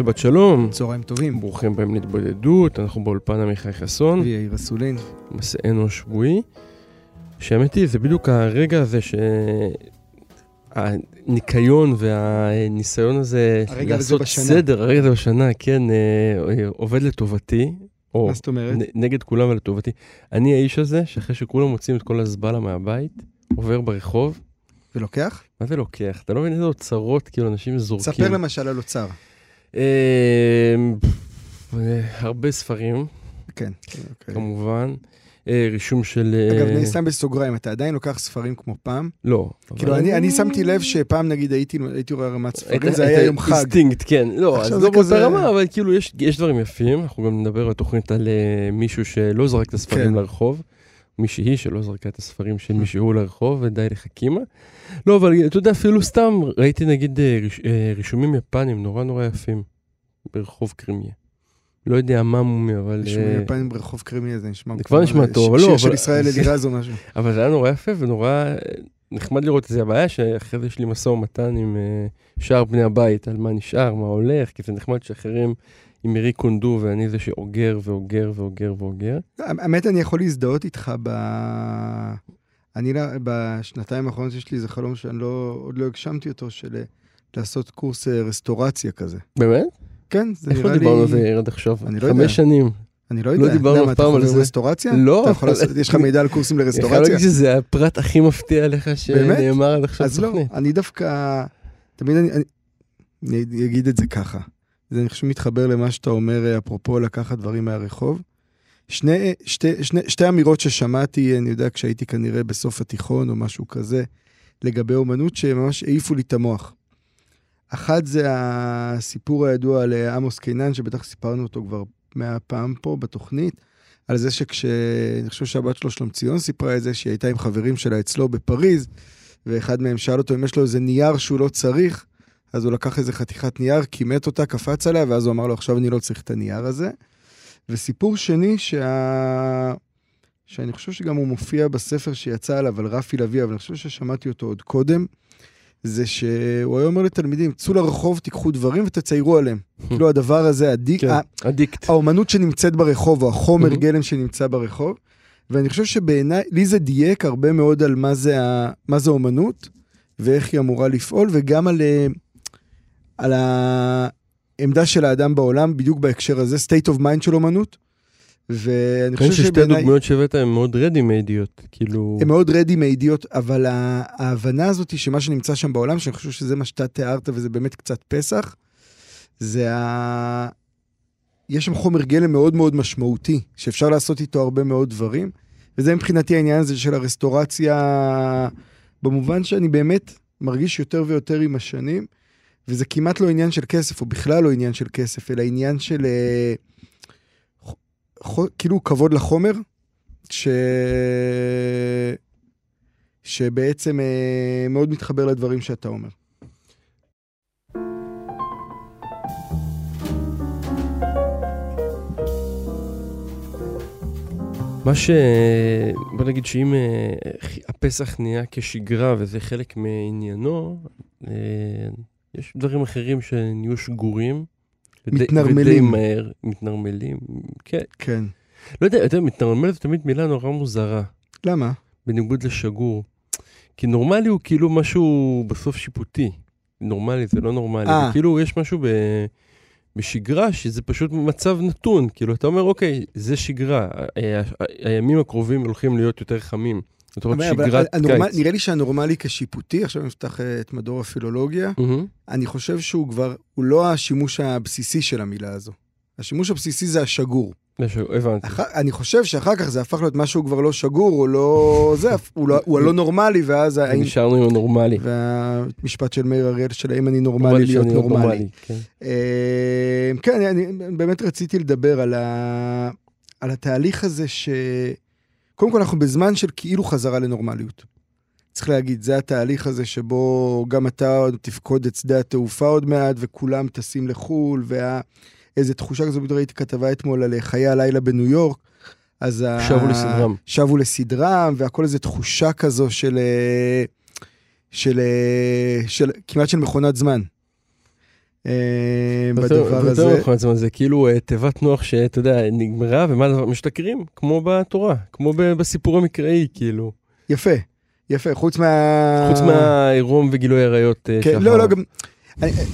שבת שלום, צהריים טובים. ברוכים הבאים להתבודדות, אנחנו באולפן עמיחי חסון, ויאיר אסולין. מסענו השבועי. שהאמת היא, זה בדיוק הרגע הזה שהניקיון והניסיון הזה לעשות. סדר, הרגע הזה בשנה, כן, אה, עובד לטובתי. או מה זאת אומרת? נגד כולם ולטובתי. אני האיש הזה, שאחרי שכולם מוצאים את כל הזבלה מהבית, עובר ברחוב, ולוקח? מה זה לוקח? אתה לא מבין איזה אוצרות, כאילו, אנשים זורקים. ספר למשל על אוצר. אה, אה, הרבה ספרים, כן. אוקיי. כמובן. אה, רישום של... אה, אגב, אני שם בסוגריים, אתה עדיין לוקח ספרים כמו פעם? לא. כאילו, אני אני שמתי לב שפעם, נגיד, הייתי הייתי רואה ערמת ספרים, זה היה יום חג. האינסטינקט, כן. לא, אז לא באותה כזה- ערמה, אבל כאילו יש יש דברים יפים. אנחנו גם נדבר בתוכנית על מישהו שלא זרק את הספרים כן. לרחוב. מישהי שלא זרקה את הספרים של מישהו לרחוב, ודי לחכימה. לא, אבל אתה יודע, אפילו סתם, ראיתי נגיד אה, ריש- אה, רישומים יפנים נורא נורא יפים ברחוב קרימיה. לא יודע מה מומי, אבל... אה, יפנים ברחוב קרימי הזה, נשמע זה כבר נשמע טוב, אבל לא, שיר אבל- של ישראל אלירז או משהו. אבל זה היה נורא יפה ונורא נחמד לראות את זה. הבעיה שאחרי זה יש לי משא ומתן עם שאר בני הבית על מה נשאר, מה הולך, כי זה נחמד שאחרים עם מירי קונדו ואני זה שאוגר ואוגר ואוגר ואוגר. האמת, אני יכול להזדהות איתך ב... אני, לא- בשנתיים האחרונות יש לי איזה חלום שאני לא, עוד לא הגשמתי אותו, של אה, לעשות קורס אה, רסטורציה כזה. באמת? כן, זה איך נראה לא לי... דיברנו על זה עד עכשיו? אני לא יודע. חמש שנים. אני לא יודע. לא דיברנו אף פעם על זה. רסטורציה? לא, אתה יכול לעשות, יש לך מידע על קורסים אני חייב לרסטורציה? להגיד שזה הפרט הכי מפתיע לך באמת? שנאמר עד עכשיו אז לא. אני דווקא, תמיד אני, אני אגיד את זה ככה. זה אני חושב מתחבר למה שאתה אומר, אה, אפרופו לקחת דברים מהרחוב. שני, שתי, שני, שתי אמירות ששמעתי, אני יודע, כשהייתי כנראה בסוף התיכון או משהו כזה, לגבי אומנות שממש העיפו לי את המוח. אחת זה הסיפור הידוע על אה, עמוס קינן, שבטח סיפרנו אותו כבר מאה פעם פה בתוכנית, על זה שכש... אני חושב שהבת שלו שלומציון סיפרה את זה, שהיא הייתה עם חברים שלה אצלו בפריז, ואחד מהם שאל אותו אם יש לו איזה נייר שהוא לא צריך, אז הוא לקח איזה חתיכת נייר, כימת אותה, קפץ עליה, ואז הוא אמר לו, עכשיו אני לא צריך את הנייר הזה. וסיפור שני, שה... שאני חושב שגם הוא מופיע בספר שיצא עליו, על רפי לביא, אבל אני חושב ששמעתי אותו עוד קודם, זה שהוא היה אומר לתלמידים, צאו לרחוב, תיקחו דברים ותציירו עליהם. כאילו הדבר הזה, הדיק, כן, אדיקט. האומנות שנמצאת ברחוב, או החומר מהמם. גלם שנמצא ברחוב. ואני חושב שבעיניי, לי זה דייק הרבה מאוד על מה זה, ה, מה זה אומנות, ואיך היא אמורה לפעול, וגם על, אה, על העמדה של האדם בעולם, בדיוק בהקשר הזה, state of mind של אומנות. ואני אני חושב חושב ששתי שבעיניי, הדוגמאות שהבאת הן מאוד רדי מיידיות, כאילו... הן מאוד רדי מיידיות, אבל ההבנה הזאת שמה שנמצא שם בעולם, שאני חושב שזה מה שאתה תיארת, וזה באמת קצת פסח, זה ה... יש שם חומר גלם מאוד מאוד משמעותי, שאפשר לעשות איתו הרבה מאוד דברים, וזה מבחינתי העניין הזה של הרסטורציה, במובן שאני באמת מרגיש יותר ויותר עם השנים, וזה כמעט לא עניין של כסף, או בכלל לא עניין של כסף, אלא עניין של אה, ח- כאילו כבוד לחומר, ש... שבעצם אה, מאוד מתחבר לדברים שאתה אומר. מה ש... בוא נגיד שאם אה, הפסח נהיה כשגרה וזה חלק מעניינו, אה, יש דברים אחרים שנהיו שגורים. מתנרמלים. ודי מהר, מתנרמלים, כן. כן. לא יודע, אתה יודע, מתנרמל זה תמיד מילה נורא מוזרה, למה? בניגוד לשגור. כי נורמלי הוא כאילו משהו בסוף שיפוטי. נורמלי זה לא נורמלי. אה. כאילו יש משהו ב... בשגרה שזה פשוט מצב נתון. כאילו אתה אומר, אוקיי, זה שגרה. ה- ה- הימים הקרובים הולכים להיות יותר חמים. זאת אומרת, שגרת הנורמל- קיץ. נראה לי שהנורמלי כשיפוטי, עכשיו נפתח אה, את מדור הפילולוגיה, מהמם. אני חושב שהוא כבר, הוא לא השימוש הבסיסי של המילה הזו. השימוש הבסיסי זה השגור. הבנתי. אח... אני חושב שאחר כך זה הפך להיות משהו כבר לא שגור, או לא... זה, הוא, לא, הוא הלא נורמלי, ואז. נשארנו עם הנורמלי. והמשפט של מאיר אריאל, של האם אני נורמלי נורמלי להיות שאני נורמלי. כן. אה, כן, אני, אני באמת רציתי לדבר על, ה, על התהליך הזה ש... קודם כל, אנחנו בזמן של כאילו חזרה לנורמליות. צריך להגיד, זה התהליך הזה שבו גם אתה עוד תפקוד את שדה התעופה עוד מעט, וכולם טסים לחו"ל, ואיזה תחושה כזו, בדיוק ראיתי כתבה אתמול על חיי הלילה בניו יורק. אז ה- שבו לסדרם. שבו לסדרם, והכל איזה תחושה כזו של, אה, של, אה, של כמעט של מכונת זמן. אה, בדבר הזה. זה כאילו אה, תיבת נוח שאתה יודע, נגמרה, ומה הדבר? משתכרים, כמו בתורה, כמו בסיפור המקראי, כאילו. יפה, יפה, חוץ מה... חוץ מהעירום וגילוי עריות. אה, כן, לא, לא, גם...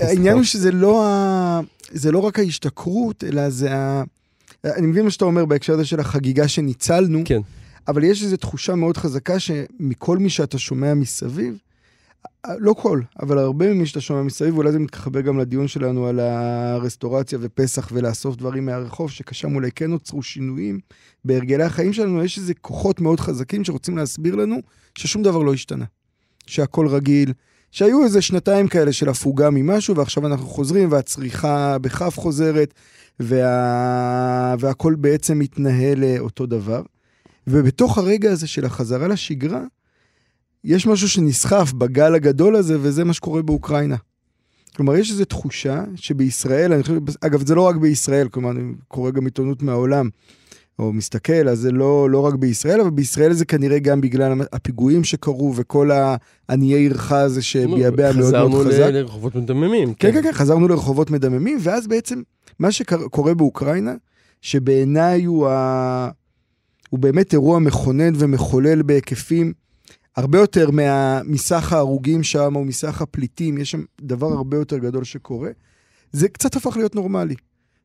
העניין הוא שזה לא, ה... זה לא רק ההשתכרות, אלא זה ה... אני מבין מה שאתה אומר בהקשר הזה של החגיגה שניצלנו, כן. אבל יש איזו תחושה מאוד חזקה שמכל מי שאתה שומע מסביב, לא כל, אבל הרבה ממי שאתה שומע מסביב, אולי זה מתחבר גם לדיון שלנו על הרסטורציה ופסח ולאסוף דברים מהרחוב, ששם אולי כן נוצרו שינויים בהרגלי החיים שלנו, יש איזה כוחות מאוד חזקים שרוצים להסביר לנו ששום דבר לא השתנה, שהכל רגיל, שהיו איזה שנתיים כאלה של הפוגה ממשהו, ועכשיו אנחנו חוזרים, והצריכה בכף חוזרת, וה... והכל בעצם מתנהל אה, אותו דבר. ובתוך הרגע הזה של החזרה לשגרה, יש משהו שנסחף בגל הגדול הזה, וזה מה שקורה באוקראינה. כלומר, יש איזו תחושה שבישראל, אני חושב, אגב, זה לא רק בישראל, כלומר, אני קורא גם עיתונות מהעולם, או מסתכל, אז זה לא, לא רק בישראל, אבל בישראל זה כנראה גם בגלל הפיגועים שקרו, וכל העניי עירך הזה שביעבע מאוד מאוד חזרנו חזק. ל- לרחובות מדממים. כן, כן, כן, חזרנו לרחובות מדממים, ואז בעצם מה שקורה באוקראינה, שבעיניי הוא, ה... הוא באמת אירוע מכונן ומחולל בהיקפים הרבה יותר מה... מסך ההרוגים שם או מסך הפליטים, יש שם דבר הרבה יותר גדול שקורה. זה קצת הפך להיות נורמלי.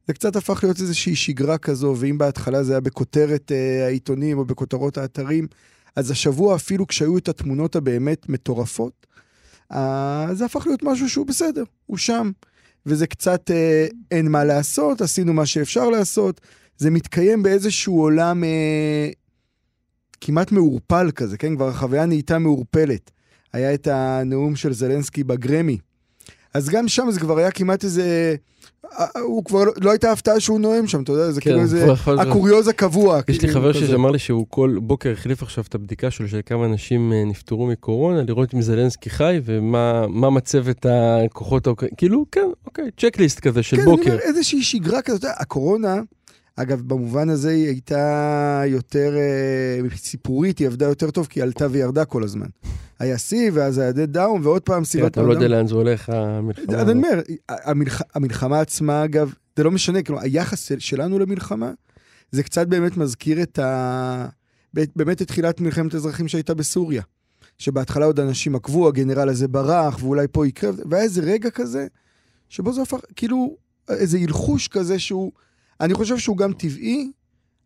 זה קצת הפך להיות איזושהי שגרה כזו, ואם בהתחלה זה היה בכותרת אה, העיתונים או בכותרות האתרים, אז השבוע אפילו כשהיו את התמונות הבאמת מטורפות, אה, זה הפך להיות משהו שהוא בסדר, הוא שם. וזה קצת אה, אין מה לעשות, עשינו מה שאפשר לעשות. זה מתקיים באיזשהו עולם אה, כמעט מעורפל כזה, כן? כבר החוויה נהייתה מעורפלת. היה את הנאום של זלנסקי בגרמי. אז גם שם זה כבר היה כמעט איזה... אה, הוא כבר לא, לא הייתה הפתעה שהוא נואם שם, אתה יודע, זה כן, כאילו איזה הקוריוז הקבוע. יש לי כאילו, חבר כזה. שאמר לי שהוא כל בוקר החליף עכשיו את הבדיקה שלו של כמה אנשים אה, נפטרו מקורונה, לראות אם זלנסקי חי ומה מה מצבת הכוחות. כאילו, כן, אוקיי, צ'קליסט כזה של כן, אני בוקר. אומר, איזושהי שגרה כזאת, הקורונה, אגב, במובן הזה היא הייתה יותר אה, סיפורית, היא עבדה יותר טוב, כי היא עלתה וירדה כל הזמן. היה שיא, ואז היה dead down, ועוד פעם כן, סביבת אתה לא יודע לאן זה הולך, המלחמה. אז אני. אומר, המלח... המלחמה עצמה, אגב, זה לא משנה, כאילו, היחס של- שלנו למלחמה, זה קצת באמת מזכיר את ה... באמת את תחילת מלחמת האזרחים שהייתה בסוריה. שבהתחלה עוד אנשים עקבו, הגנרל הזה ברח, ואולי פה יקרה, והיה איזה רגע כזה, שבו זה הפך, כאילו, איזה הלחוש כזה שהוא, אני חושב שהוא גם טבעי,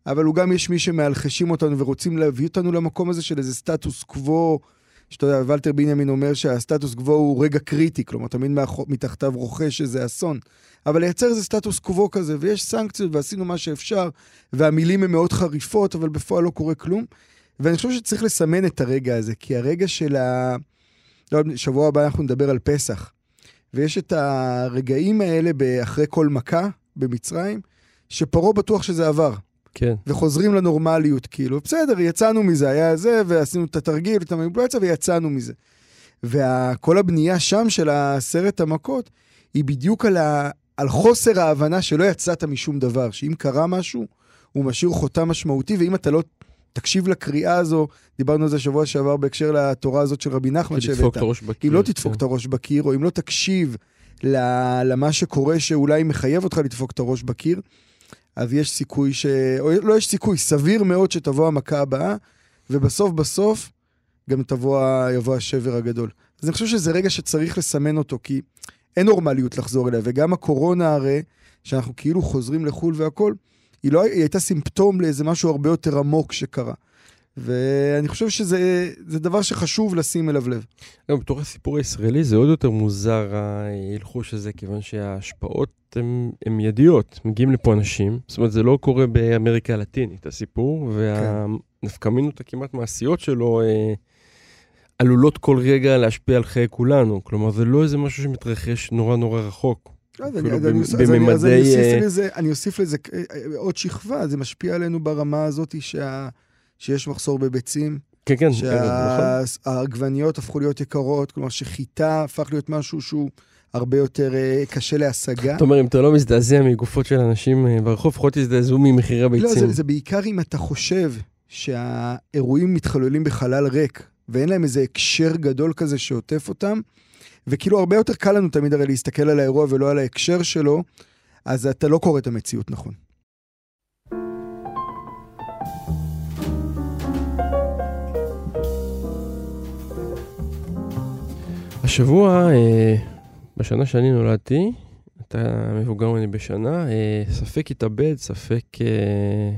אבל הוא גם יש מי שמאלחשים אותנו ורוצים להביא אותנו למקום הזה של איזה סטטוס קוו, שאתה יודע, ולטר בנימין אומר שהסטטוס קוו הוא רגע קריטי, כלומר, תמיד מתחתיו רוכש איזה אסון. אבל לייצר איזה סטטוס קוו כזה, ויש סנקציות ועשינו מה שאפשר, והמילים הן מאוד חריפות, אבל בפועל לא קורה כלום. ואני חושב שצריך לסמן את הרגע הזה, כי הרגע של ה... לא, שבוע הבא אנחנו נדבר על פסח. ויש את הרגעים האלה אחרי כל מכה במצרים, שפרעה בטוח שזה עבר. כן. וחוזרים לנורמליות, כאילו, בסדר, יצאנו מזה, היה זה, ועשינו את התרגיל, את המניפולציה, ויצאנו מזה. וכל הבנייה שם של הסרט המכות, היא בדיוק על, ה, על חוסר ההבנה שלא יצאת משום דבר, שאם קרה משהו, הוא משאיר חותם משמעותי, ואם אתה לא תקשיב לקריאה הזו, דיברנו על זה שבוע שעבר בהקשר לתורה הזאת של רבי נחמן לדפוק שהבאת. את הראש בקיר. אם לא תדפוק כן. את הראש בקיר, או אם לא תקשיב למה שקורה שאולי מחייב אותך לדפוק את הראש בקיר, אז יש סיכוי ש... או לא יש סיכוי, סביר מאוד שתבוא המכה הבאה, ובסוף בסוף גם תבוא, יבוא השבר הגדול. אז אני חושב שזה רגע שצריך לסמן אותו, כי אין נורמליות לחזור אליה, וגם הקורונה הרי, שאנחנו כאילו חוזרים לחו"ל והכול, היא, לא, היא הייתה סימפטום לאיזה משהו הרבה יותר עמוק שקרה. ואני חושב שזה זה דבר שחשוב לשים אליו לב. גם בתוך הסיפור הישראלי זה עוד יותר מוזר ההלחוש הזה, כיוון שההשפעות הן מיידיות. מגיעים לפה אנשים, זאת אומרת, זה לא קורה באמריקה הלטינית, הסיפור, והנפקמינות הכמעט מעשיות שלו אה, עלולות כל רגע להשפיע על חיי כולנו. כלומר, זה לא איזה משהו שמתרחש נורא נורא רחוק. אז אוסיף לזה- אני אוסיף לזה אה, אה, עוד שכבה, זה משפיע עלינו ברמה הזאת שה- שיש מחסור בביצים, כן, כן, נכון. שהעגבניות הפכו להיות יקרות, כלומר שחיטה הפך להיות משהו שהוא הרבה יותר אה, קשה להשגה. אתה אומר, אם אתה לא מזדעזע מגופות של אנשים אה, ברחוב, לפחות תזדעזעו ממחירי לא, הביצים. זה, זה בעיקר אם אתה חושב שהאירועים מתחוללים בחלל ריק, ואין להם איזה הקשר גדול כזה שעוטף אותם, וכאילו הרבה יותר קל לנו תמיד הרי להסתכל על האירוע ולא על ההקשר שלו, אז אתה לא קורא את המציאות נכון. השבוע, אה, בשנה שאני נולדתי, אתה מבוגר ממני בשנה, אה, ספק התאבד, ספק אה,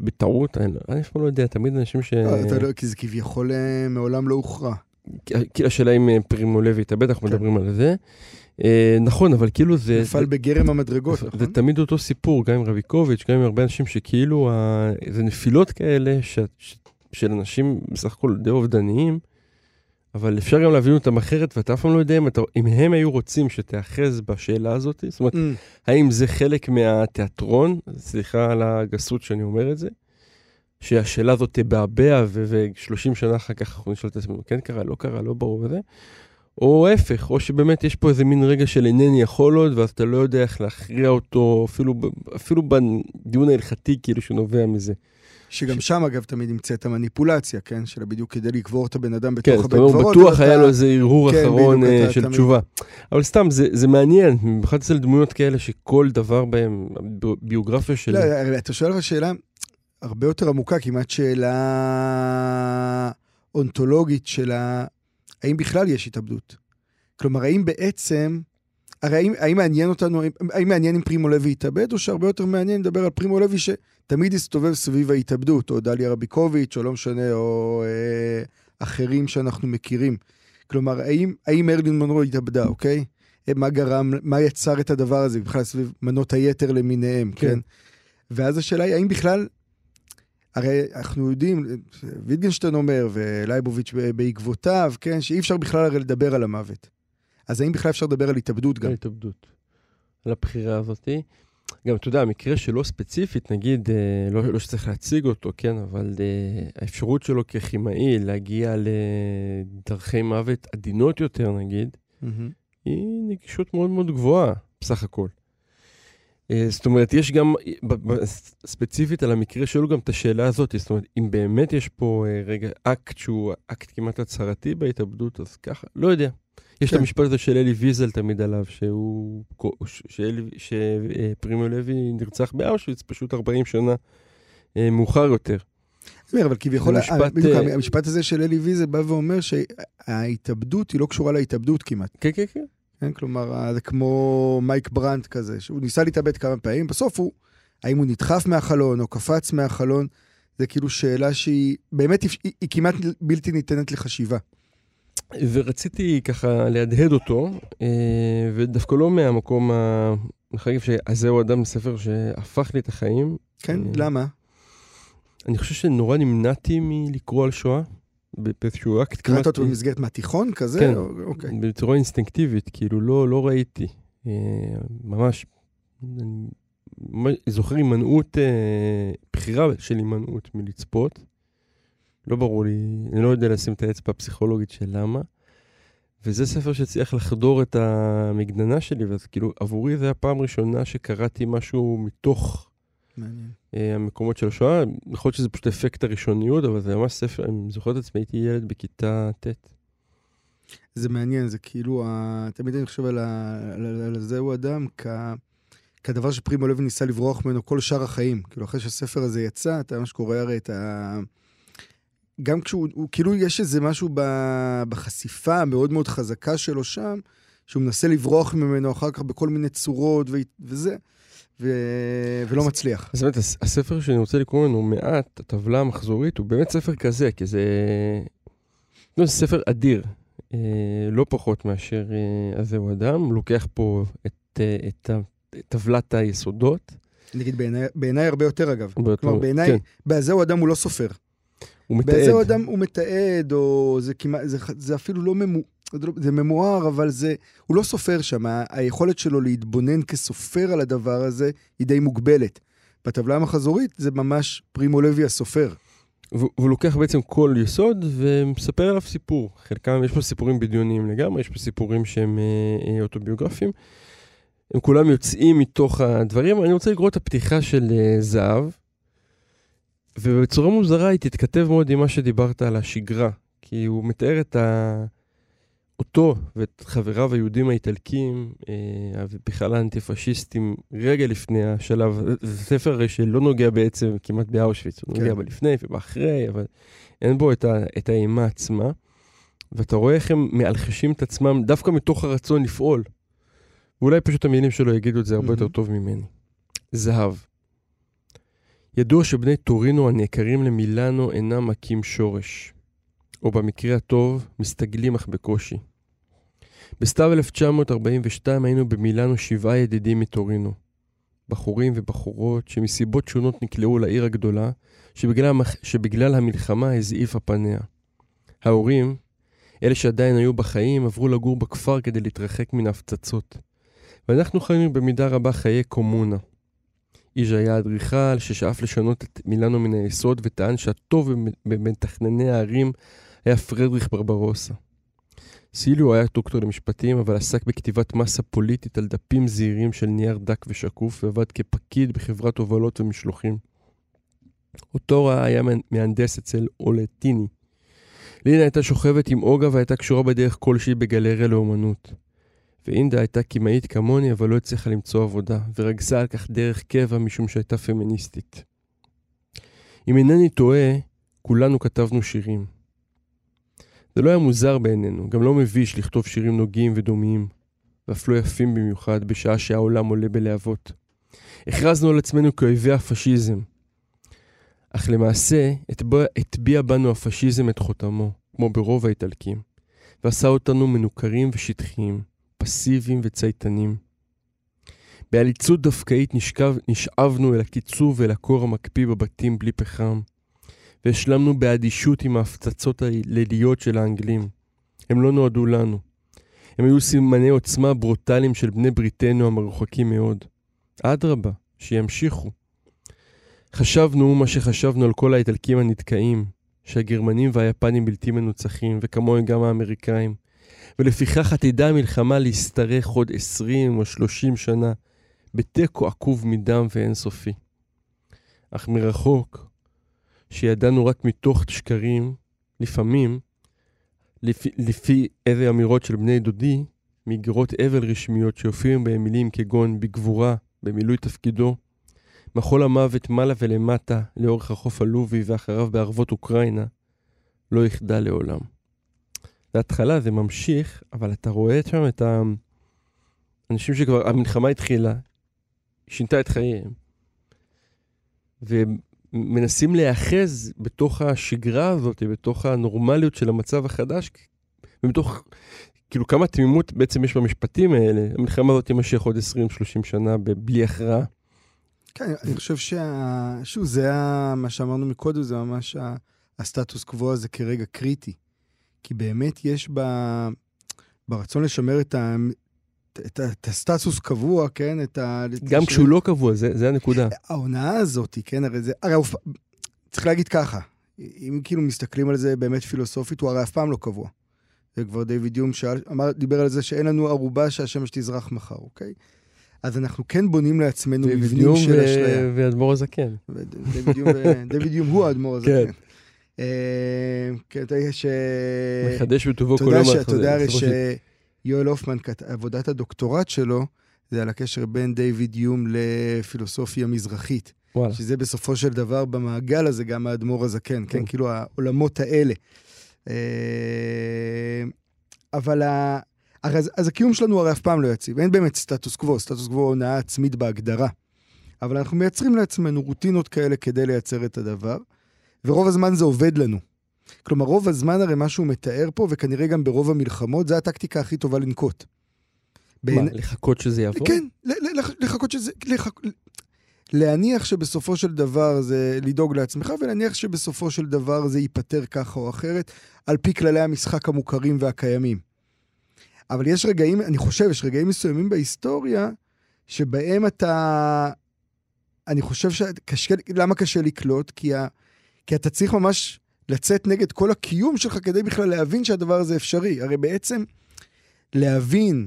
בטעות, אני לא- אני אף פעם לא יודע, תמיד אנשים ש... אה, אתה לא, כי זה כביכול מעולם לא הוכרע. כאילו השאלה אם פרימו לוי התאבד, אנחנו כן. מדברים על זה. נכון, אבל כאילו זה... נפל בגרם המדרגות, נכון? זה תמיד אותו סיפור, גם עם רביקוביץ', גם עם הרבה אנשים שכאילו, זה נפילות כאלה של אנשים בסך הכל די אובדניים, אבל אפשר גם להבין אותם אחרת, ואתה אף פעם לא יודע אם, אתה, אם הם היו רוצים שתיאחז בשאלה הזאת, זאת אומרת, Mm, האם זה חלק מהתיאטרון, סליחה על הגסות שאני אומר את זה, שהשאלה הזאת תבעבע ו-30 שנה אחר כך אנחנו נשאל את עצמנו, כן קרה, לא קרה, לא ברור וזה, או ההפך, או שבאמת יש פה איזה מין רגע של אינני יכול עוד, ואז אתה לא יודע איך להכריע אותו, אפילו, אפילו בדיון ההלכתי כאילו שנובע מזה. שגם שם אגב תמיד נמצאת המניפולציה, כן? של בדיוק כדי לקבור את הבן אדם כן, בתוך זאת הבית אומרת, קברות. בטוח אתה- היה לו איזה הרהור כן, אחרון אה, של תמיד- תשובה. אבל סתם, זה, זה מעניין, במיוחד אצל דמויות כאלה שכל דבר בהם, ביוגרפיה של... לא, אתה שואל אבל שאלה הרבה יותר עמוקה, כמעט שאלה אונתולוגית של. האם בכלל יש התאבדות? כלומר, האם בעצם... הרי האם, האם מעניין אותנו, האם, מעניין אם פרימו לוי יתאבד, או שהרבה יותר מעניין לדבר על פרימו לוי שתמיד הסתובב סביב ההתאבדות, או דליה רביקוביץ', או לא משנה, או אה, אחרים שאנחנו מכירים. כלומר, האם, האם מרלין מונרו התאבדה, אוקיי? אה, מה גרם, מה יצר את הדבר הזה, בכלל סביב מנות היתר למיניהם? כן. כן? ואז השאלה היא, האם בכלל, הרי אנחנו יודעים, ויטגנשטיין אומר, ולייבוביץ' בעקבותיו, כן, שאי אפשר בכלל הרי לדבר על המוות. אז האם בכלל אפשר לדבר על התאבדות גם? על התאבדות. על הבחירה הזאתי. גם, אתה יודע, המקרה שלו ספציפית, נגיד, אה, לא, לא שצריך להציג אותו, כן, אבל אה, האפשרות שלו ככימאי להגיע לדרכי מוות עדינות יותר, נגיד, מהמם. היא נגישות מאוד מאוד גבוהה, בסך הכל. אה, זאת אומרת, יש גם, ספציפית על המקרה שלו, גם את השאלה הזאת, זאת אומרת, אם באמת יש פה רגע אקט שהוא אקט כמעט הצהרתי בהתאבדות, אז ככה, לא יודע. יש את כן. המשפט הזה של אלי ויזל תמיד עליו, שהוא, שפרימו לוי נרצח באושוויץ פשוט 40 שנה אה, מאוחר יותר. אומר, אבל כביכול, זה משפט, ה- בדיוק, אה, המשפט הזה של אלי ויזל בא ואומר שההתאבדות היא לא קשורה להתאבדות כמעט. כן, כן, כן. כן? כלומר, אה, זה כמו מייק ברנט כזה, שהוא ניסה להתאבד כמה פעמים, בסוף הוא, האם הוא נדחף מהחלון או קפץ מהחלון, זה כאילו שאלה שהיא באמת, היא, היא כמעט בלתי ניתנת לחשיבה. ורציתי ככה להדהד אותו, אה, ודווקא לא מהמקום ה... אני חייב להגיד שזהו אדם ספר שהפך לי את החיים. כן? אה, למה? אני חושב שנורא נמנעתי מלקרוא על שואה, באיזשהו אקט קראת אותו במסגרת מהתיכון כזה? כן. או- אוקיי. בצורה אינסטינקטיבית, כאילו לא, לא ראיתי. אה, ממש, אני זוכר הימנעות, בחירה של הימנעות מלצפות. לא ברור לי, אני לא יודע לשים את האצבע הפסיכולוגית של למה. וזה ספר שהצליח לחדור את המגננה שלי, ואז כאילו עבורי זו הפעם הראשונה שקראתי משהו מתוך מעניין. אה, המקומות של השואה. יכול להיות שזה פשוט אפקט הראשוניות, אבל זה ממש ספר, אני זוכר את עצמי, הייתי ילד בכיתה ט'. זה מעניין, זה כאילו, ה... תמיד אני חושב על, ה... על, על, על זהו אדם כ... כדבר שפרימו לוי ניסה לברוח ממנו כל שאר החיים. כאילו, אחרי שהספר הזה יצא, אתה ממש קורא הרי את ה... גם כשהוא, הוא, כאילו יש איזה משהו ב... בחשיפה המאוד מאוד חזקה שלו שם, שהוא מנסה לברוח ממנו אחר כך בכל מיני צורות ו... וזה. ו- ולא מצליח. אז באמת, הס- הספר שאני רוצה לקרוא ממנו מעט, הטבלה המחזורית, הוא באמת ספר כזה, כי זה... לא, זה ספר אדיר, אה, לא פחות מאשר אה, הזהו אדם. הוא לוקח פה את, אה, את את טבלת היסודות. נגיד בעיניי- בעיניי הרבה יותר אגב. הרבה יותר- כלומר, בעיניי, כן, בזהו אדם הוא לא סופר. הוא מתעד. בזהו אדם הוא מתעד, או זה כמעט, זה, זה אפילו לא ממו... זה לא- זה ממואר, אבל זה, הוא לא סופר שם, היכולת שלו להתבונן כסופר על הדבר הזה היא די מוגבלת. בטבלה המחזורית זה ממש פרימו לוי הסופר. והוא והוא לוקח בעצם כל יסוד ומספר עליו סיפור. חלקם, יש פה סיפורים בדיוניים לגמרי, יש פה סיפורים שהם אה, אה, אוטוביוגרפיים. הם כולם יוצאים מתוך הדברים. אני רוצה לקרוא את הפתיחה של אה, זהב, ובצורה מוזרה היא תתכתב מאוד עם מה שדיברת על השגרה. כי הוא מתאר את ה... אותו ואת חבריו היהודים האיטלקים, אה, ובכלל האנטי-פשיסטים, רגע לפני השלב, זה ספר הרי שלא נוגע בעצם כמעט באושוויץ, הוא כן. נוגע בלפני ובאחרי, אבל אין בו את, ה, את האימה עצמה. ואתה רואה איך הם מאלחשים את עצמם דווקא מתוך הרצון לפעול. ואולי פשוט המילים שלו יגידו את זה הרבה יותר מהמם. טוב ממני. זהב. ידוע שבני טורינו הנעקרים למילאנו אינם מכים שורש. או במקרה הטוב, מסתגלים אך בקושי. בסתיו 1942 היינו במילאנו שבעה ידידים מטורינו. בחורים ובחורות שמסיבות שונות נקלעו לעיר הגדולה, שבגלל. שבגלל המלחמה הזעיפה פניה. ההורים, אלה שעדיין היו בחיים, עברו לגור בכפר כדי להתרחק מן ההפצצות. ואנחנו חיינו במידה רבה חיי קומונה. איש היה אדריכל ששאף לשנות את מילאנו מן היסוד וטען שהטוב במתכנני הערים היה פרדריך ברברוסה. סיליו היה דוקטור למשפטים, אבל עסק בכתיבת מסה פוליטית על דפים זעירים של נייר דק ושקוף, ועבד כפקיד בחברת הובלות ומשלוחים. אוטורה היה מהנדס אצל אולטיני. לינה הייתה שוכבת עם אוגה והייתה קשורה בדרך כלשהי בגלריה לאומנות. ואינדה הייתה קמאית כמוני, אבל לא הצליחה למצוא עבודה, ורגזה על כך דרך קבע משום שהייתה פמיניסטית. אם אינני טועה, כולנו כתבנו שירים. זה לא היה מוזר בעינינו, גם לא מביש לכתוב שירים נוגעים ודומיים, ואף לא יפים במיוחד, בשעה שהעולם עולה בלהבות. הכרזנו על עצמנו כאויבי הפשיזם. אך למעשה, הטביע, הטביע בנו הפשיזם את חותמו, כמו ברוב האיטלקים, ועשה אותנו מנוכרים ושטחיים, פסיביים וצייתנים. בעליצות דווקאית נשכב, נשאבנו אל הקיצוב ואל הקור המקפיא בבתים בלי פחם, והשלמנו באדישות עם ההפצצות הליליות של האנגלים. הם לא נועדו לנו. הם היו סימני עוצמה ברוטליים של בני בריתנו המרוחקים מאוד. אדרבה, שימשיכו. חשבנו מה שחשבנו על כל האיטלקים הנתקעים, שהגרמנים והיפנים בלתי מנוצחים, וכמוהם גם האמריקאים. ולפיכך עתידה המלחמה להשתרך עוד עשרים או שלושים שנה, בתיקו עקוב מדם ואינסופי. אך מרחוק, שידענו רק מתוך שקרים, לפעמים, לפי, לפי איזה אמירות של בני דודי, מאגרות אבל רשמיות שהופיעו בהם מילים כגון בגבורה, במילוי תפקידו, מחול המוות מעלה ולמטה, לאורך החוף הלובי ואחריו בערבות אוקראינה, לא יחדל לעולם. להתחלה זה ממשיך, אבל אתה רואה שם את האנשים שכבר, המלחמה התחילה, שינתה את חייהם, ומנסים להיאחז בתוך השגרה הזאת, בתוך הנורמליות של המצב החדש, ומתוך, כאילו כמה תמימות בעצם יש במשפטים האלה. המלחמה הזאת תימשך עוד 20-30 שנה בלי הכרעה. כן, אני חושב שה... שוב, זה היה מה שאמרנו מקודם, זה ממש. הסטטוס קוו הזה כרגע קריטי. כי באמת יש ב... ברצון לשמר את, ה... את. את הסטטוס קבוע, כן? את ה... גם ש... כשהוא לא קבוע, זה, זה הנקודה. ההונאה הזאת, כן, הרי זה... הרי. צריך להגיד ככה, אם כאילו מסתכלים על זה באמת פילוסופית, הוא הרי אף פעם לא קבוע. וכבר דיוויד יום שאל, אמר, דיבר על זה שאין לנו ערובה שהשמש תזרח מחר, אוקיי? אז אנחנו כן בונים לעצמנו מבנים של אשליה. ואדמו"ר הזקן. דיוויד יום הוא האדמו"ר הזקן. כן, אתה יודע ש... מחדש בטובו כל יום. אתה יודע הרי שיואל הופמן, עבודת הדוקטורט שלו, זה על הקשר בין דיוויד יום לפילוסופיה מזרחית. וואלה. שזה בסופו של דבר במעגל הזה גם האדמו"ר הזקן, כן? כאילו העולמות האלה. אבל ה... אז, אז הקיום שלנו הרי אף פעם לא יציב, אין באמת סטטוס קוו, סטטוס קוו הונאה עצמית בהגדרה. אבל אנחנו מייצרים לעצמנו רוטינות כאלה כדי לייצר את הדבר, ורוב הזמן זה עובד לנו. כלומר, רוב הזמן הרי מה שהוא מתאר פה, וכנראה גם ברוב המלחמות, זה הטקטיקה הכי טובה לנקוט. מה, בעיני- לחכות שזה יעבור? כן, לחכות שזה... לח... להניח שבסופו של דבר זה לדאוג לעצמך, ולהניח שבסופו של דבר זה ייפתר ככה או אחרת, על פי כללי המשחק המוכרים והקיימים. אבל יש רגעים, אני חושב, יש רגעים מסוימים בהיסטוריה, שבהם אתה... אני חושב שקשה... למה קשה לקלוט? כי, ה... כי אתה צריך ממש לצאת נגד כל הקיום שלך כדי בכלל להבין שהדבר הזה אפשרי. הרי בעצם להבין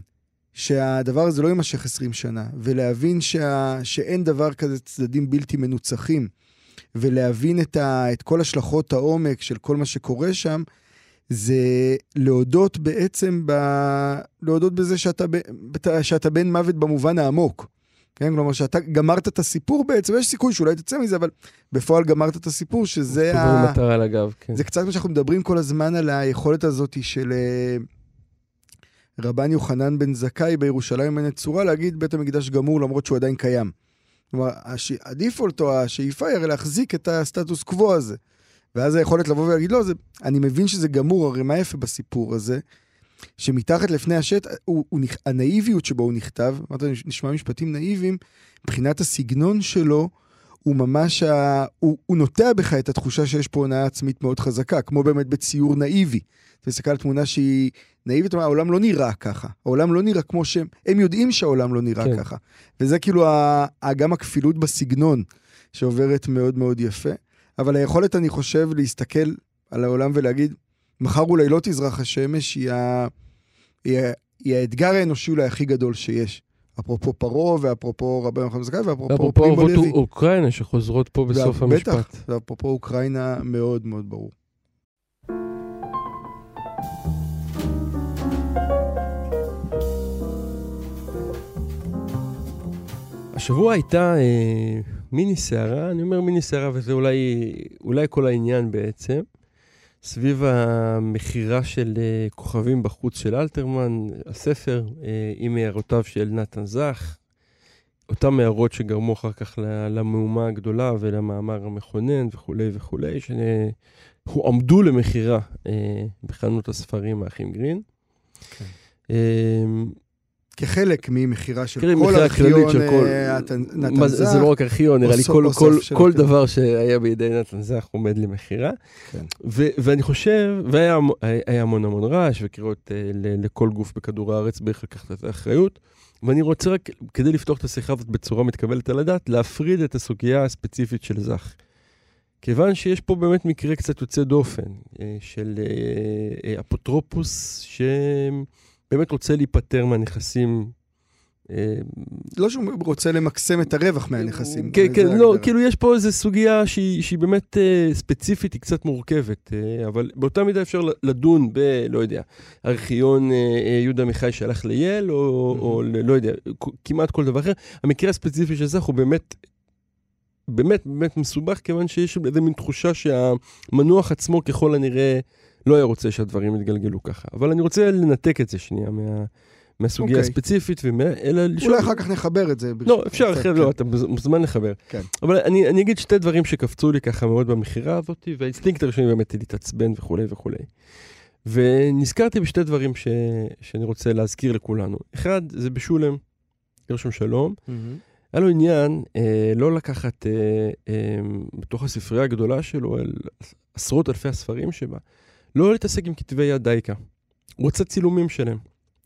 שהדבר הזה לא יימשך 20 שנה, ולהבין שה... שאין דבר כזה צדדים בלתי מנוצחים, ולהבין את, ה... את כל השלכות העומק של כל מה שקורה שם, זה להודות בעצם, ב... להודות בזה שאתה, ב... שאתה בן מוות במובן העמוק. כן, כלומר שאתה גמרת את הסיפור בעצם, יש סיכוי שאולי תצא מזה, אבל בפועל גמרת את הסיפור, שזה ה... מטרה על הגב, כן. זה קצת מה שאנחנו מדברים כל הזמן על היכולת הזאת של אה, רבן יוחנן בן זכאי בירושלים הנצורה להגיד בית המקדש גמור למרות שהוא עדיין קיים. כלומר, הש... הדיפולט או השאיפה היא הרי להחזיק את הסטטוס קוו הזה. ואז היכולת לבוא ולהגיד, לא, זה, אני מבין שזה גמור, הרי מה יפה בסיפור הזה? שמתחת לפני השטח, הוא, הוא, הנאיביות שבו הוא נכתב, אמרת, נשמע משפטים נאיביים, מבחינת הסגנון שלו, הוא ממש, ה... הוא, הוא נוטע בך את התחושה שיש פה הונאה עצמית מאוד חזקה, כמו באמת בציור נאיבי. אתה מסתכל על תמונה שהיא נאיבית, אומר, העולם לא נראה ככה. העולם לא נראה כמו שהם, הם יודעים שהעולם לא נראה כן. ככה. וזה כאילו ה, ה, גם הכפילות בסגנון שעוברת מאוד מאוד יפה. אבל היכולת, אני חושב, להסתכל על העולם ולהגיד, מחר אולי לא תזרח השמש, היא, ה, היא, ה, היא האתגר האנושי אולי הכי גדול שיש. אפרופו פרעה, ואפרופו רבי יוחנן זכאי, ואפרופו אפרופו פרימו לוי. אוקראינה שחוזרות פה בסוף המשפט. בטח, ואפרופו אוקראינה, מאוד מאוד ברור. השבוע הייתה אה, מיני סערה, אני אומר מיני סערה וזה אולי, אולי כל העניין בעצם, סביב המכירה של אה, כוכבים בחוץ של אלתרמן, הספר אה, עם הערותיו של נתן זך, אותם הערות שגרמו אחר כך למהומה הגדולה ולמאמר המכונן וכולי וכולי, שהועמדו למכירה אה, בחנות הספרים האחים גרין. כן. כחלק ממכירה של תראי, כל מכירה ארכיון של כל... אה, נתן מה זה, זך. זה לא רק ארכיון, נראה לי כל, כל, כל. דבר שהיה בידי נתן זך עומד למכירה. כן. ו- ואני חושב, והיה המ- היה המון המון רעש וקריאות אה, ל- לכל גוף בכדור הארץ בערך לקחת את האחריות. ואני רוצה רק, כדי לפתוח את השיחה הזאת בצורה מתקבלת על הדעת, להפריד את הסוגיה הספציפית של זך. כיוון שיש פה באמת מקרה קצת יוצא דופן אה, של אה, אה, שבאמת רוצה להיפטר מהנכסים. אה, לא שהוא רוצה למקסם את הרווח מהנכסים. כן, כן, לא. כאילו יש פה איזו סוגיה שהיא, שהיא באמת אה, ספציפית, היא קצת מורכבת, אה, אבל באותה מידה אפשר לדון ב, לא יודע, ארכיון אה, אה, יהודה עמיחי שהלך לייל, או, או ל- לא יודע, כמעט כל דבר אחר. המקרה הספציפי של זך הוא באמת, באמת באמת מסובך, כיוון שיש איזה מין תחושה שהמנוח עצמו ככל הנראה לא היה רוצה שהדברים יתגלגלו ככה. אבל אני רוצה לנתק את זה שנייה מה... מהסוגיה אוקיי. הספציפית, ומה, אלא לשאול... אולי אחר כך נחבר את זה. לא, ברשותך. אפשר, קצת, אחרי, כן. לא, אתה מוז- מוזמן לחבר. כן. אבל אני, אני אגיד שתי דברים שקפצו לי ככה מאוד במכירה הזאת, והאינסטינקט הראשון באמת להתעצבן וכולי וכולי. ונזכרתי בשתי דברים ש, שאני רוצה להזכיר לכולנו. אחד, זה בשולם, גרשום שלום. מהמם. היה לו עניין אה, לא לקחת אה, אה, בתוך הספרייה הגדולה שלו, על עשרות אלפי הספרים שבה, לא להתעסק עם כתבי יד דייקה. הוא רוצה צילומים שלהם.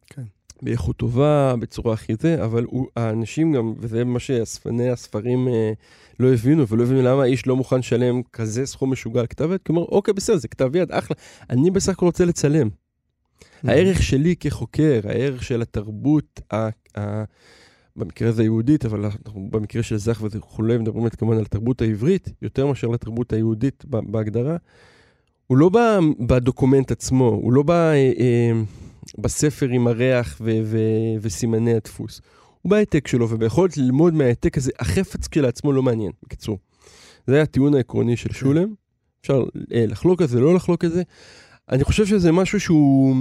כן. באיכות טובה, בצורה הכי זה, אבל הוא, האנשים גם, וזה מה שאספני הספרים אה, לא הבינו, ולא הבינו למה האיש לא מוכן לשלם כזה סכום משוגע על כתב יד, כי הוא אומר, אוקיי, בסדר, זה כתב יד, אחלה. אני בסך הכל רוצה לצלם. הערך שלי כחוקר, הערך של התרבות, ה, ה, במקרה הזה היהודית, אבל אנחנו במקרה של זך וכולי, מדברים כמובן על התרבות העברית, יותר מאשר לתרבות היהודית בהגדרה, הוא לא בדוקומנט עצמו, הוא לא בא אה, אה, בספר עם הריח ו- ו- וסימני הדפוס. הוא בהעתק שלו, וביכולת ללמוד מההעתק הזה, החפץ כשלעצמו לא מעניין, בקיצור. זה היה הטיעון העקרוני של שולם. אפשר אה, לחלוק על זה, לא לחלוק על זה. אני חושב שזה משהו שהוא...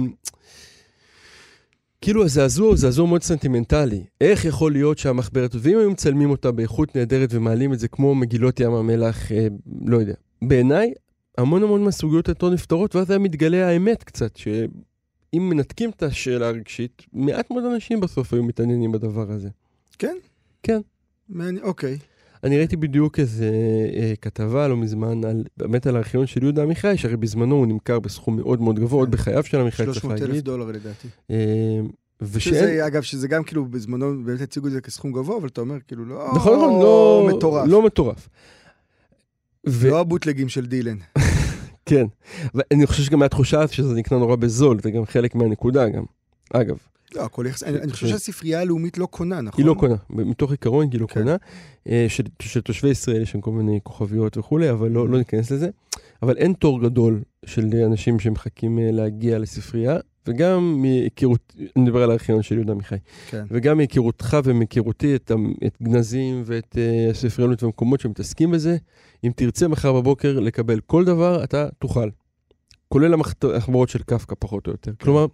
כאילו הזעזוע הוא זעזוע מאוד סנטימנטלי. איך יכול להיות שהמחברת, ואם היו מצלמים אותה באיכות נהדרת ומעלים את זה כמו מגילות ים המלח, אה, לא יודע. בעיניי, המון המון מהסוגיות היותר נפתרות, ואז היה מתגלה האמת קצת, שאם מנתקים את השאלה הרגשית, מעט מאוד אנשים בסוף היו מתעניינים בדבר הזה. כן? כן. מעניין, אוקיי. אני ראיתי בדיוק איזה אה, כתבה לא מזמן, על, באמת על הארכיון של יהודה עמיחי, שהרי בזמנו הוא נמכר בסכום מאוד מאוד גבוה, עוד כן. בחייו של עמיחי, צריך 300 אלף להגיד. דולר לדעתי. אה, ושאין... שזה, אגב, שזה גם כאילו בזמנו באמת הציגו את זה כסכום גבוה, אבל אתה אומר כאילו לא נכון, נכון, לא... מטורף. לא מטורף. ו... לא הבוטלגים של דילן. כן. ואני חושב שגם מהתחושה שזה נקנה נורא בזול, זה גם חלק מהנקודה גם. אגב, לא, הכל יחס... אני אני חושב שהספרייה הלאומית לא קונה, נכון? היא לא קונה, מתוך עיקרון היא לא כן. קונה. אה, של, של תושבי ישראל יש שם כל מיני כוכביות וכולי, אבל לא, לא ניכנס לזה. אבל אין תור גדול של אנשים שמחכים אה, להגיע לספרייה, וגם מהיכרות, אני מדבר על הארכיון של יהודה עמיחי, כן. וגם מהיכרותך ומהיכרותי את, את גנזים ואת uh, הספריות והמקומות שמתעסקים בזה, אם תרצה מחר בבוקר לקבל כל דבר, אתה תוכל. כולל המחברות של קפקא פחות או יותר. כלומר,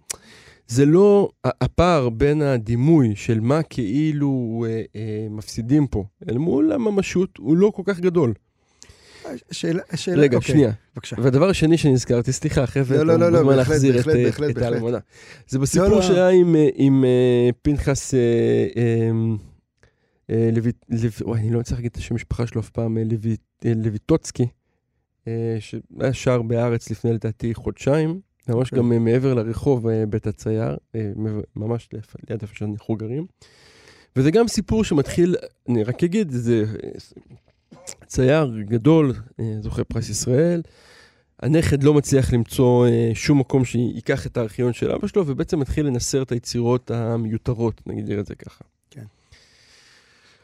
זה לא, הפער בין הדימוי של מה כאילו אה, אה, מפסידים פה, אל מול הממשות, הוא לא כל כך גדול. השאלה, השאלה, רגע, אוקיי, שנייה. בבקשה. והדבר השני שנזכרתי, סליחה, זה לא, לא, לא, לא, בהחלט, להחזיר את, בהחלט, אה, בהחלט, את בהחלט. האלמונה. זה בסיפור לא, לא. שהיה עם, אה, עם אה, פנחס אה, אה, אה, לב- וואי, אני לא מצליח להגיד את השם המשפחה שלו אף פעם, אה, לויט- אה, לויטוצקי, אה, שהיה שר בהארץ לפני לדעתי חודשיים, ממש אוקיי. גם אה, מעבר לרחוב אה, בית הצייר, אה, ממש ליד- איפה שאנחנו גרים. וזה גם סיפור שמתחיל, אני רק אגיד, זה אה, צייר גדול, אה, זוכה פרס ישראל. הנכד לא מצליח למצוא אה, שום מקום שייקח את הארכיון של אבא שלו, ובעצם מתחיל לנסר את היצירות המיותרות, נגיד את זה ככה. כן.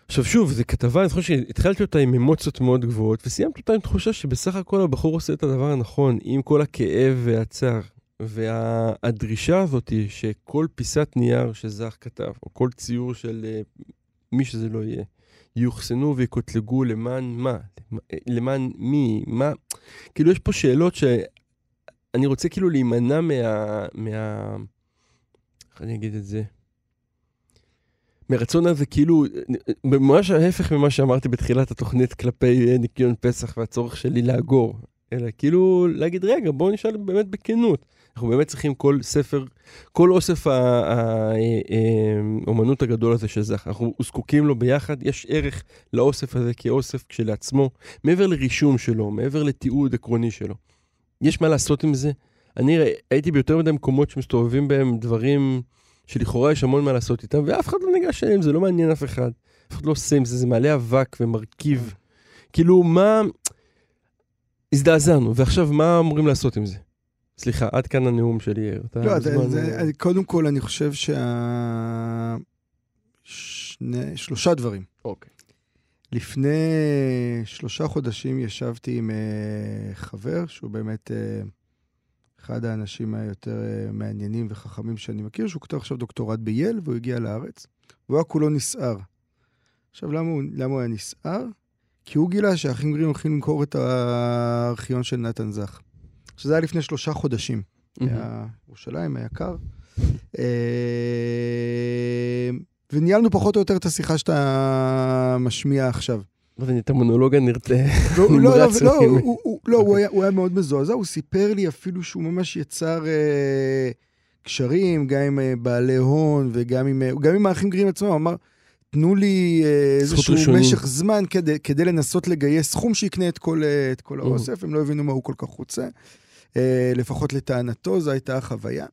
עכשיו שוב, זו כתבה, אני חושב שהתחלתי אותה עם אמוציות מאוד גבוהות, וסיימתי אותה עם תחושה שבסך הכל הבחור עושה את הדבר הנכון, עם כל הכאב והצער. והדרישה הזאת שכל פיסת נייר שזך כתב, או כל ציור של אה, מי שזה לא יהיה, יאוחסנו ויקוטלגו למען מה? למען מי? מה? כאילו, יש פה שאלות שאני רוצה כאילו להימנע מה... מה... איך אני אגיד את זה? מרצון הזה, כאילו, ממש ההפך ממה שאמרתי בתחילת התוכנית כלפי אה, ניקיון פסח והצורך שלי לאגור. אלא כאילו להגיד, רגע, בואו נשאל באמת בכנות. אנחנו באמת צריכים כל ספר, כל אוסף האומנות הגדול הזה של זך. אנחנו זקוקים לו ביחד, יש ערך לאוסף הזה כאוסף כשלעצמו, מעבר לרישום שלו, מעבר לתיעוד עקרוני שלו. יש מה לעשות עם זה. אני הייתי ביותר מדי מקומות שמסתובבים בהם דברים שלכאורה יש המון מה לעשות איתם, ואף אחד לא ניגש אליהם, זה לא מעניין אף אחד. אף אחד לא עושה עם זה, זה מעלה אבק ומרכיב. כאילו, מה... הזדעזענו, ועכשיו מה אמורים לעשות עם זה? סליחה, עד כאן הנאום שלי, יאיר. לא, זה, זה, אה, אני- קודם כל, אני חושב שה... שני, שלושה דברים. אוקיי. לפני שלושה חודשים ישבתי עם אה, חבר, שהוא באמת אה, אחד האנשים היותר אה, מעניינים וחכמים שאני מכיר, שהוא כותב עכשיו דוקטורט בייל, והוא הגיע לארץ, והוא היה כולו נסער. עכשיו, למה הוא, למה הוא היה נסער? כי הוא גילה שהאחים גרים הולכים למכור את הארכיון של נתן זך. שזה היה לפני שלושה חודשים. היה ירושלים, היה קר. אה, וניהלנו פחות או יותר את השיחה שאתה משמיע עכשיו. אבל את המונולוג הנרצה. לא. הוא, היה, מאוד מזועזע, הוא סיפר לי אפילו שהוא ממש יצר אה, קשרים, גם עם אה, בעלי הון וגם עם, האחים גרים עצמם, הוא אמר, תנו לי איזשהו ראשונים." משך זמן כדי, כדי לנסות לגייס סכום שיקנה את כל, את כל. האוסף, הם לא הבינו מה הוא כל כך רוצה. אה, לפחות לטענתו, זו הייתה החוויה.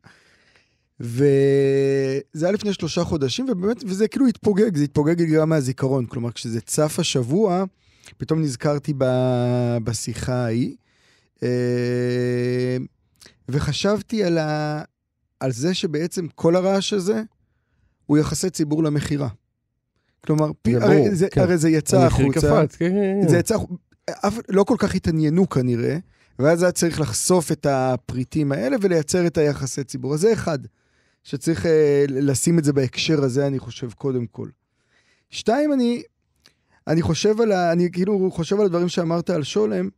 וזה היה לפני שלושה חודשים, ובאמת, וזה כאילו התפוגג, זה התפוגג גם מהזיכרון. כלומר, כשזה צף השבוע, פתאום נזכרתי ב... בשיחה ההיא, אה, וחשבתי על, ה... על זה שבעצם כל הרעש הזה הוא יחסי ציבור למכירה. כלומר, פי... זה הרי, זה, כן. הרי זה יצא המחיר החוצה. קפץ, כן, כן, זה כן. יצא, אף, לא כל כך התעניינו כנראה, ואז היה צריך לחשוף את הפריטים האלה ולייצר את היחסי ציבור. אז זה אחד, שצריך אה, לשים את זה בהקשר הזה, אני חושב, קודם כל. שתיים, אני, אני חושב על ה... אני כאילו חושב על הדברים שאמרת על שולם,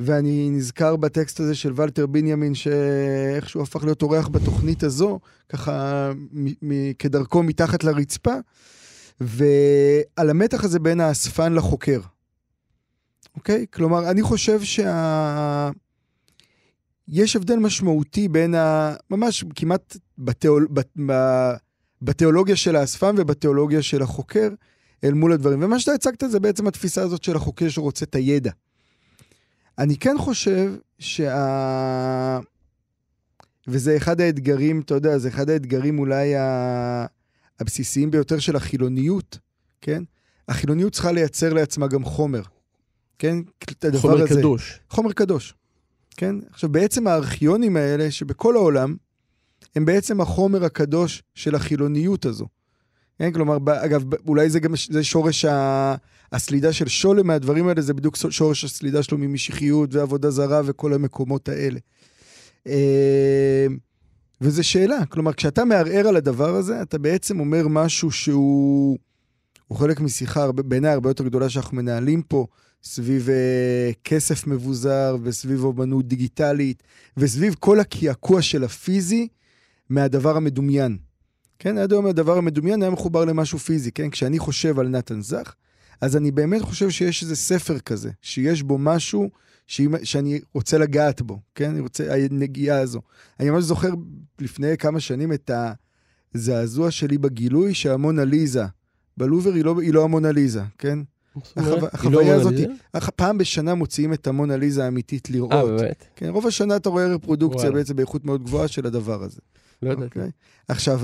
ואני נזכר בטקסט הזה של ולטר בנימין, שאיכשהו הפך להיות אורח בתוכנית הזו, ככה מ- כדרכו מתחת לרצפה, ועל המתח הזה בין האספן לחוקר. אוקיי? כלומר, אני חושב שה... יש הבדל משמעותי בין ה... ממש כמעט בתיאול... בת... בתיאולוגיה של האספן ובתיאולוגיה של החוקר אל מול הדברים. ומה שאתה הצגת זה בעצם התפיסה הזאת של החוקר שרוצה את הידע. אני כן חושב שה... וזה אחד האתגרים, אתה יודע, זה אחד האתגרים אולי ה... הבסיסיים ביותר של החילוניות, כן? החילוניות צריכה לייצר לעצמה גם חומר, כן? חומר הזה. קדוש. חומר קדוש, כן? עכשיו, בעצם הארכיונים האלה, שבכל העולם, הם בעצם החומר הקדוש של החילוניות הזו. כן? כלומר, אגב, אולי זה גם זה שורש ה... הסלידה של שולם מהדברים האלה, זה בדיוק שורש הסלידה שלו ממשיחיות ועבודה זרה וכל המקומות האלה. אה, וזו שאלה, כלומר, כשאתה מערער על הדבר הזה, אתה בעצם אומר משהו שהוא הוא חלק משיחה, בעיניי הרבה יותר גדולה שאנחנו מנהלים פה, סביב אה, כסף מבוזר וסביב אומנות דיגיטלית, וסביב כל הקעקוע של הפיזי מהדבר המדומיין. כן, עד היום הדבר המדומיין היה מחובר למשהו פיזי, כן? כשאני חושב על נתן זך, אז אני באמת חושב שיש איזה ספר כזה, שיש בו משהו שאם, שאני רוצה לגעת בו, כן? אני רוצה, הנגיעה הזו. אני ממש זוכר לפני כמה שנים את הזעזוע שלי בגילוי שהמונליזה בלובר היא לא, היא לא המונליזה, כן? זאת אומרת, החו- היא לא החוויה הזאת, פעם בשנה מוציאים את המונליזה האמיתית לראות. אה, באמת? כן, רוב השנה אתה רואה רפרודוקציה. בעצם באיכות מאוד גבוהה של הדבר הזה. לא ידעתי. אוקיי? עכשיו.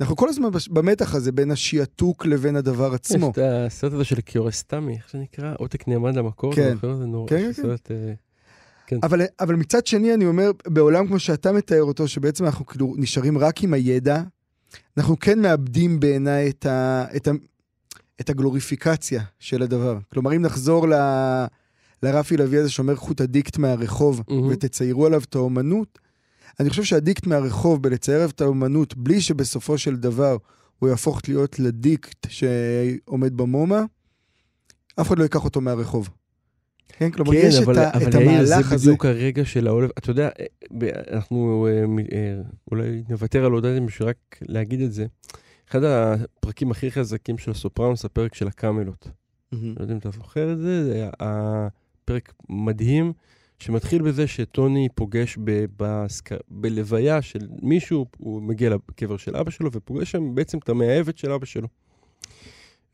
אנחנו כל הזמן במתח הזה בין השיעתוק לבין הדבר יש עצמו. את הסרט הזה של קיורסטמי, איך זה נקרא? עותק נאמן למקור. כן. כן, כן. אה, אבל, אבל מצד שני, אני אומר, בעולם כמו שאתה מתאר אותו, שבעצם אנחנו כאילו נשארים רק עם הידע, אנחנו כן מאבדים בעיניי את, ה, את, ה, את הגלוריפיקציה של הדבר. כלומר, אם נחזור ל, לרפי לביא הזה שאומר, את הדיקט מהרחוב מהמם. ותציירו עליו את האומנות, אני חושב שהדיקט מהרחוב בלצייר את האומנות, בלי שבסופו של דבר הוא יהפוך להיות לדיקט שעומד במומה, אף אחד לא ייקח אותו מהרחוב. כן, כלומר, כן, יש אבל, את, אבל את יאיר, המהלך זה הזה. בדיוק הרגע של העולב. אתה יודע, אה, אנחנו אה, אה, אולי נוותר על הודעתם בשביל רק להגיד את זה. אחד הפרקים הכי חזקים של הסופרנוס, הפרק של הקאמלות. מהמם. לא יודע אם אתה זוכר את זה, זה היה הפרק מדהים, שמתחיל בזה שטוני פוגש ב- בסק... בלוויה של מישהו, הוא מגיע לקבר של אבא שלו ופוגש שם בעצם את המאהבת של אבא שלו.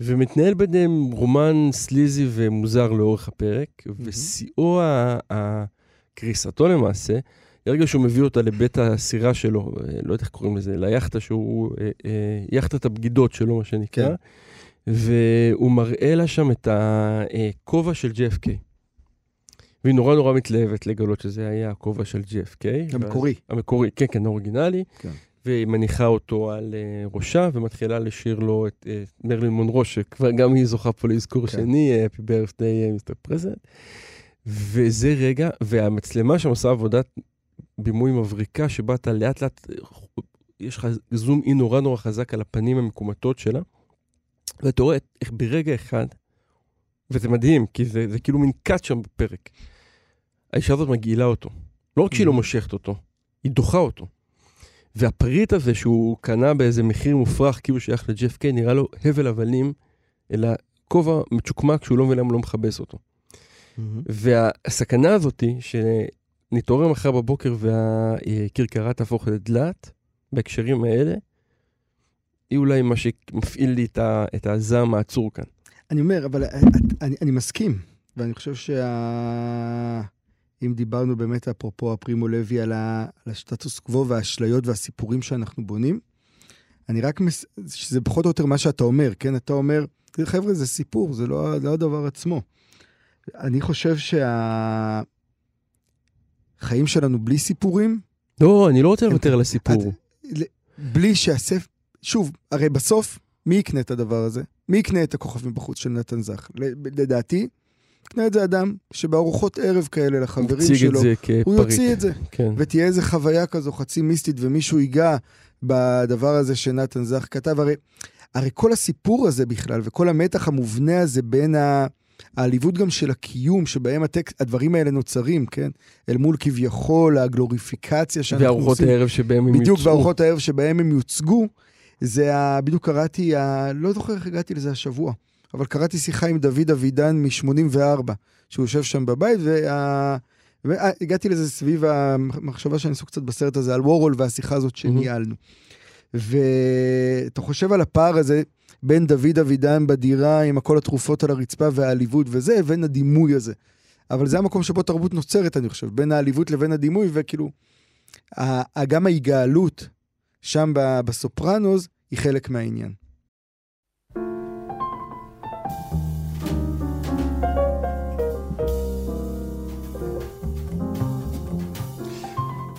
ומתנהל ביניהם רומן סליזי ומוזר לאורך הפרק, ושיאו ה- ה- קריסתו למעשה, הרגע שהוא מביא אותה לבית הסירה שלו, אה, לא יודע איך קוראים לזה, ליאכטה שהוא, אה, אה, יאכטת הבגידות שלו, מה שנקרא, כן. והוא מראה לה שם את הכובע של JFK. והיא נורא נורא מתלהבת לגלות שזה היה הכובע של JFK. המקורי. ואז- המקורי, כן, כן, האוריגינלי. כן. והיא מניחה אותו על uh, ראשה ומתחילה לשיר לו את uh, מרלין מונרו, שכבר גם היא זוכה פה לאזכור כן. שני, Happy birthday, מיסטר פרזנט. וזה רגע, והמצלמה שם עושה עבודת בימוי מבריקה, שבה אתה לאט לאט, יש לך זום אין נורא נורא חזק על הפנים המקומטות שלה, ואתה רואה איך ברגע אחד, וזה מדהים, כי זה, זה כאילו מין קאט שם בפרק, האישה הזאת מגעילה אותו. לא רק שהיא לא Mhm. מושכת אותו, היא דוחה אותו. והפריט הזה שהוא קנה באיזה מחיר מופרך, כאילו שייך לג'ף קיי, נראה לו הבל הבלים, אלא כובע מצ'וקמק שהוא לא מבין למה הוא לא מכבס אותו. והסכנה הזאתי, שנתעורר מחר בבוקר והכרכרה תהפוך לדלת, בהקשרים האלה, היא אולי מה שמפעיל לי את, ה, את הזעם העצור כאן. אני אומר, אבל אני, אני מסכים, ואני חושב שה... אם דיברנו באמת, אפרופו הפרימו לוי, על, הסטטוס קוו והאשליות והסיפורים שאנחנו בונים, אני רק, מס... שזה פחות או יותר מה שאתה אומר, כן? אתה אומר, חבר'ה, זה סיפור, זה לא, לא הדבר עצמו. אני חושב שהחיים שלנו בלי סיפורים, לא, אני לא רוצה לוותר על הסיפור. בלי שהספר... שוב, הרי בסוף, מי יקנה את הדבר הזה? מי יקנה את הכוכב מבחוץ של נתן זך? לדעתי, יקנה את זה אדם שבארוחות ערב כאלה לחברים שלו, הוא. יוציא את זה, כן. ותהיה איזה חוויה כזו חצי מיסטית, ומישהו ייגע בדבר הזה שנתן זך כתב. הרי, הרי כל הסיפור הזה בכלל, וכל המתח המובנה הזה בין, ה, העליבות גם של הקיום שבהם הטק, הדברים האלה נוצרים, כן? אל מול כביכול הגלוריפיקציה שאנחנו וארוחות עושים. הערב שבהם הם יוצאו. בדיוק, וארוחות הערב שבהם הם יוצגו, זה ה... בדיוק קראתי, ה... לא זוכר איך הגעתי לזה השבוע, אבל קראתי שיחה עם דוד אבידן מ-84, שהוא יושב שם בבית, וה... והגעתי לזה סביב המחשבה שאני עסוק קצת בסרט הזה על וורול והשיחה הזאת שניהלנו. ואתה חושב על הפער הזה בין דוד אבידן בדירה עם כל התרופות על הרצפה והעליבות וזה, לבין הדימוי הזה. אבל זה המקום שבו תרבות נוצרת, אני חושב, בין העליבות לבין הדימוי, וכאילו, גם ההיגאלות שם בסופרנוז היא חלק מהעניין.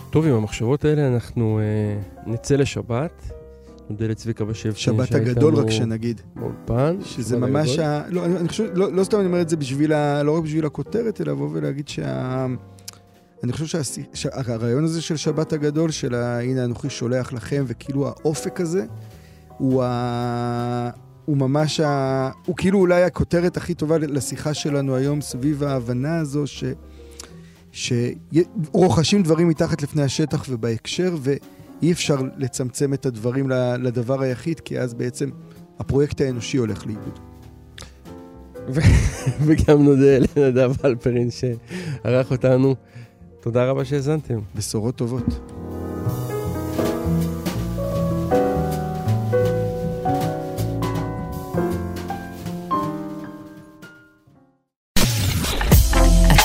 טוב, עם המחשבות האלה אנחנו אה, נצא לשבת. נודה לצביקה בשב. שבת הגדול רק שנגיד. באולפן. שזה ממש, ה... לא, אני, אני חושב, לא, לא סתם אני אומר את זה בשביל, ה... לא רק בשביל הכותרת, אלא לבוא ולהגיד שה... אני חושב שהרעיון הזה של שבת הגדול, של ה... הנה אנוכי שולח לכם, וכאילו האופק הזה, הוא, ה... הוא ממש, ה... הוא כאילו אולי הכותרת הכי טובה לשיחה שלנו היום סביב ההבנה הזו ש... שרוכשים דברים מתחת לפני השטח ובהקשר, ואי אפשר לצמצם את הדברים לדבר היחיד, כי אז בעצם הפרויקט האנושי הולך לאיבוד. וגם נודה לנדב אלפרין שערך אותנו. תודה רבה שהאזנתם. בשורות טובות.